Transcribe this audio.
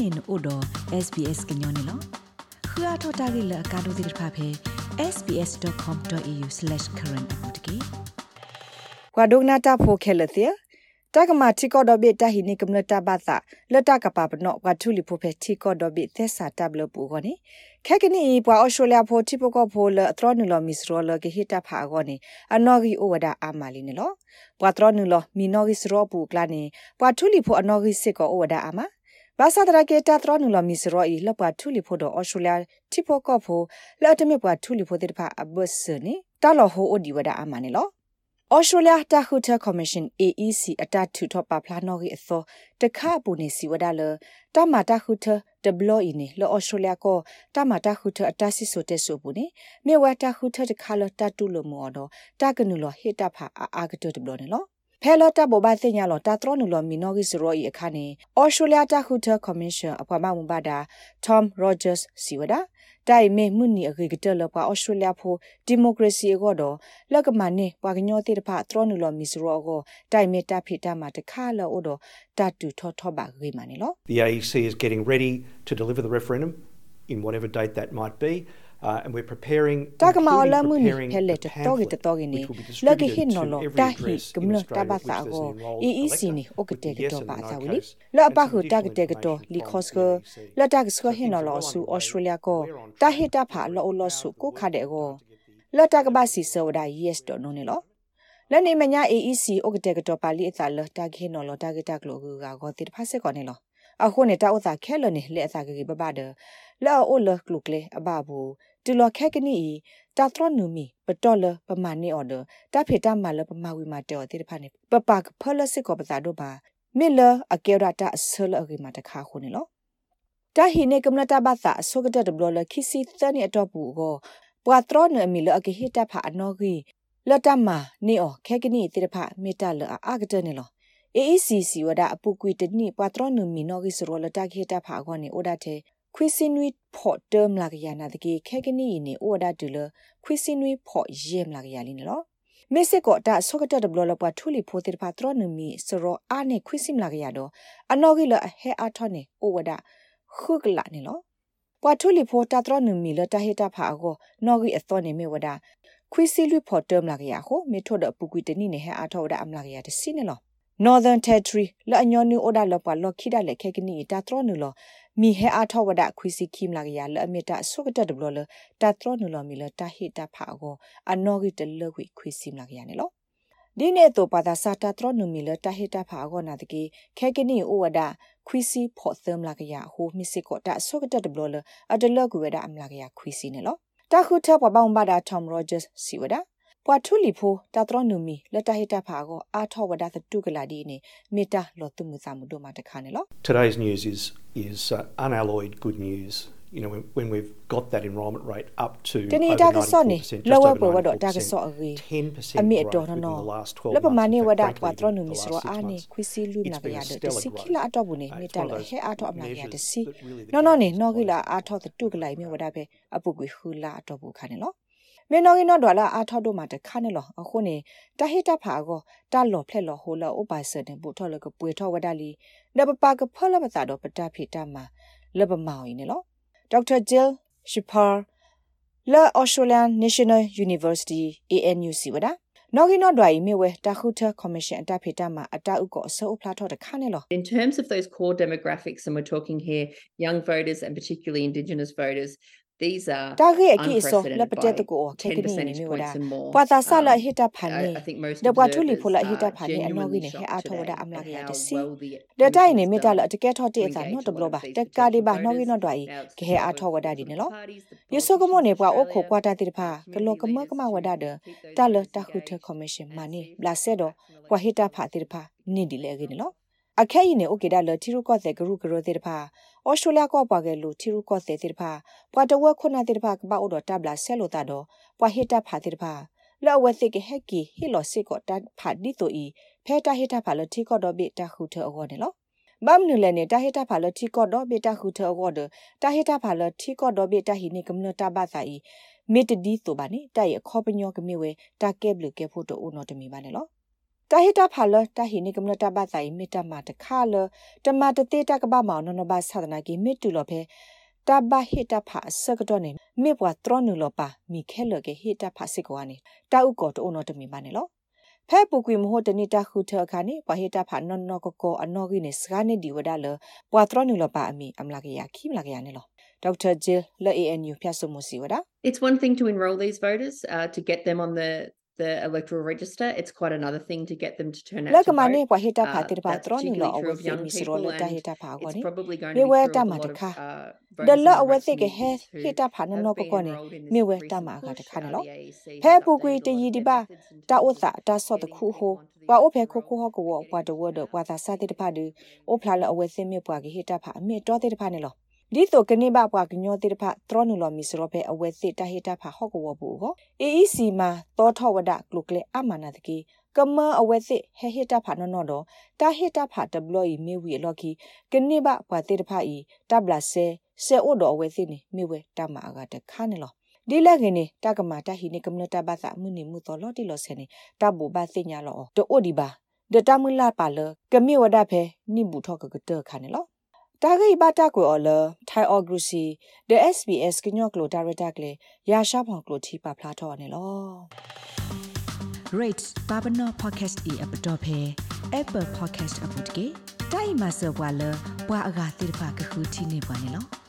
နေနို့တော့ SBS ကညောနေလောခရထတာဂိလကာဒိုဒိဖာဖေ sbs.com.au/current အပူတကေကွာဒိုနာတာဖိုခဲလတဲ့တကမာတီကောဒဘီတာဟိနေကမ္လတာဘာသာလတကပပနောကွာထူလီဖိုဖေတီကောဒဘီသက်စာတဘလပူကောနေခဲကနီပွာအော်စတြေးလျဖိုတီပကောဖိုလအထရနူလမီစရောလကေဟီတာဖာကောနေအနော်ဂီအိုဝဒအာမာလီနေလောပွာထရနူလမီနော်ဂီစရောပူကလာနေပွာထူလီဖိုအနော်ဂီစစ်ကောအိုဝဒအာမာ ဘာသာတရကေတာထရနူလမီစရောဤလပွာထူလီဖိုဒအော်စတြေးလျတီပကောဖိုလော်တမေပွာထူလီဖိုတေတဖာအဘတ်စနေတာလော်ဟိုအိုဒီဝဒအာမာနေလောဩစတြေးလျတာခုတာကော်မရှင် AEC အတထူထပပလာနော်ကြီးအစောတခပူနေစီဝဒါလတမတာခုထဒဘလော့အင်းလောဩစတြေးလျကိုတမတာခုထအတဆီဆိုတဲ့ဆိုပူနေမြေဝတာခုထတခါလတတူလို့မော်တော့တကနုလဟေတဖာအာအာကတဒဘလော့နေလော ဖဲလတာဘောဘာစညာလောတာထရနုလမီနော်ဂီစရောဤအခါနေဩစတြေးလျတာခုထကော်မရှင်အဖွာမမဘာဒါ Tom Rogers စီဝဒါတိုင်မေမှုနီအဂေကတလပွာဩစတြေးလျဖိုဒီမိုကရေစီကိုတော့လက်ကမနေပွာကညောတိတဖထရနုလမီစရောကိုတိုင်မေတာဖိတာမှာတခါလောတော့တတူထောထောပါဂေမနေလော The AEC is getting ready to deliver the referendum in whatever date that might be uh, and we're preparing တကမာလာမှုနိဖဲလက်တော့ကတတော့ကင်းလကဟင်နော်လောတာဟီကမလတာဘာသာကို EEC နိဩကတဲ့ကတော့ပါသာဝလီလောအပခုတကတဲ့ကတော့လီခေါစကလတကစခဟင်နော်လောဆူဩစတြေးလျကိုတာဟီတာဖာလောလောဆူကိုခတဲ့ကိုလတကဘာစီဆောဒါ yes တော့နော်နေလောလက်နေမညာ AEC ဩကတဲ့ကတော့ပါလီအသာလတာခေနော်လောတာကတကလောကကိုတိဖာဆက်ကောနေလော အခုနေတာဥသာခဲလနေလက်အသာကေပပဒလောအိုလကလုကလေအဘဘူးတူလခက်ကနီတာထရနူမီပတော်လပမာနေအော်ဒတာဖေတာမာလပမာဝီမာတေော်တိတဖာနေပပကဖလစစ်ကောပတာတို့ပါမီလအကေရတာဆလအဂီမာတခါခုနေလောတာဟိနေကမ္နတာဘာသာဆုကတဒဘလခိစီသနီအတော့ဘူးကိုပွာထရနမီလအကေဟိတာဖာအနောဂီလတမနေအော်ခက်ကနီတိတဖာမေတလအာဂတနေလော AECC ဝဒအပုကွီတနိပထရနမီနောဂီစရောလတာခေတာဖာခွန်နေအိုဒတဲ့ခွီစင်နွီဖော့တမ်လာကရနာတကေခဲကနီနေအိုဒါတူလခွီစင်နွီဖော့ယေမလာကရလင်းနော်မစ်စစ်ကောတာဆောကတဒဘလလပွားထူလီဖိုတေဖာထရနမီစရောအာနေခွီစင်လာကရတော့အနော်ဂီလဟဲအာထောနေအိုဝဒခုကလာနေလို့ပွားထူလီဖိုတာထရနမီလတာဟေတာဖာကိုနော်ဂီအသောနေမေဝဒခွီစီလူဖော့တမ်လာကရဟိုမေထိုဒပူကွီတနိနေဟဲအာထောဒအမလာကရတစီနေလို့ Northern Territory လအညောနူအိုဒါလပလခိဒါလေခေကနီတာထရနူလမီဟဲအားထောဝဒခွီစီခိမလာကရလအမီတာဆုကတတဘလတာထရနူလမီလတာဟိတာဖာကိုအနောဂီတလခွီခွီစီမလာကရနေလောဒီနေ့တော့ပါတာစာတာထရနူမီလတာဟိတာဖာကိုနာတကေခေကနီအိုဝဒခွီစီဖော့သမလာကရဟိုမီစစ်ကိုတာဆုကတတဘလအတလကွေဒအမလာကရခွီစီနေလောတခုထပပောင်ပါတာ Tom Rogers စီဝဒါ ပွာထူလီဖိုတာထရနူမီလတဟိတဖာကိုအာထောဝဒသတုကလာဒီနေမေတာလောတုမှုစာမှုတို့မှာတခါနေလော Today's news is is uh, unalloyed good news you know when, when we've got that enrollment rate up to တနေဒါကစောနေလောဝပွေဝတော့ဒါကစောအကြီးအမိအတော်နော်လပမာနေဝဒပွာထရနူမီစရောအာနေခွီစီလူနာကရတဲ့စီခိလာအတော့ဘူးနေမေတာလောဟဲအာထောအမလာရတဲ့စီနော်နော်နေနော်ကိလာအာထောသတုကလိုက်မြေဝဒပဲအပုကွေခူလာအတော့ဘူးခါနေလော မေနော်ကီနော်ဒေါ်လာအားထောက်တို့မှာတခါနဲ့လောအခုနေတာဟိတဖာကိုတာလော်ဖလက်လော်ဟိုလော်ဥပိုင်စတဲ့ဘူထော်လကပွေထော်ဝဒလီနဘပါကဖလမသာတော့ပတာဖိတမှာလဘမောင်နေလောဒေါက်တာဂျယ်ရှိပါလာအော်စတြေးလျ National University ANU စီဝဒါနော်ဂီနော်ဒွိုင်မြေဝဲတာခုထကော်မရှင်အတဖိတမှာအတအုပ်ကိုအစိုးဖလာထော်တခါနဲ့လော In terms of those core demographics and we're talking here young voters and particularly indigenous voters These are တာဂေအကိဆိုလပတက်တကိုခေကနီနေမျိုးဒါပဝတာဆလဟိတဖာနေဒဘွာထူလီဖိုလဟိတဖာနေအနော်ကိနေဟဲအာထောဒါအမလာကရတစီဒတိုင်နေမိတလတကဲထော့တဲ့အစာနော်တဘလဘာတကာဒီဘာနော်ကိနော်ဒွိုင်ကေဟဲအာထောဝဒါဒီနေလောယဆုကမောနေပွာ အခဲရင်နေအိုကေဒါလတီရုကော့စေဂရုဂရိုတေတဖာအော်စတြေးလျကော့ပွားကလူတီရုကော့စေတေတဖာပွာတဝက်ခွနာတေတဖာကပအိုဒတာဘလာဆဲလိုတာတော့ပွာဟစ်တာဖာတေတဖာလောဝက်စစ်ကဟက်ကီဟီလောစစ်ကော့တာဖာဒီတိုဤဖဲတာဟစ်တာဖာလတီကော့တော့ဘစ်တာခုထောအောနေလောဘမ်နူလနဲ့တာဟီတာဖာလတီကော့တော့ဘစ်တာခုထောအောဒတာဟီတာဖာလတီကော့တော့ဘစ်တာဟီနေကမလတာဘာသာဤမေတ္တီဆိုပါနဲ့တိုက်ရခေါပညောကမြေဝဲတာကဲဘလူကဲဖို့တော့ဦးနော်တမီပါနဲ့လော တာဟိတာဖာလတာဟိနိကမလတာဘာတိုင်မီတာမာတခါလတမတတေတကဘာမောင်နနဘာသဒနာကီမီတူလဖဲတဘာဟိတာဖာစကတော့နေမေဘွာထရနူလပါမီခဲလကေဟိတာဖာစစ်ကွာနေတာဥကောတိုနောတမီမနေလောဖဲပူကွေမဟုတ်တနိတခုထခါနေပဟိတာဖာနော်နော်ကောကောအနော်ကိနေစကနေဒီဝဒါလပွာထရနူလပါအမီအမလာကရခိမလာကရနေလော Dr. Jill Le ANU ဖြတ်စုမှုစီဝဒါ It's one thing to enroll these voters uh, to get them on the the electoral register it's quite another thing to get them to turn out like mane kwa hita pha tir ba tro ni lo awe se mi sro lo ta hita pha ko ni me we ta ma ta kha de lo awe se ke he hita pha no no ko ko ni me we ta ma ga ta kha ni lo phe pu kwi ti yi di ba ta o sa ta so ta khu ho wa o phe khu khu ho ko wo kwa de wo de kwa ta sa ti ta pha de o phla lo awe se me pwa ke hita pha me to ti ta pha ni lo ဒီတော့ကနေဘပွားကညောတိတဖထရနူလော်မီစရောပဲအဝဲစစ်တဟိတဖဟော့ကဝဘူးဟော AEC မှာတောထဝဒကလုကလေအမနာတကီကမအဝဲစစ်ဟဟိတဖနော်နော်တော့တဟိတဖဒဘလီမေဝီလော်ကီကနေဘပွားတိတဖဤတဘလဆဲဆေအိုတော်အဝဲစစ်နေမေဝဲတမအကတခါနေလောဒီလက်ကနေတကမာတဟိနေကမနတဘာသာမှုနေမှုတော်လော်တီလော်ဆဲနေတဘူဘာစညာလောတိုအိုဒီဘာဒတမလာပါလကမေဝဒဖဲနိဘူးထောကကတခါနေလော တာဂိဘတာကိုအလထိုင်အော်ဂရူစီဒ SBS ကညော့ကလိုဒါရတာကလေရာရှာဖောင်ကလိုတီပါဖလာထော်နေလော Rates Babano Podcast e app dot phe Apple Podcast app တကေတိုင်မဆဝါလဘွာအဂါတိရပါကခုတီနေပါနေလော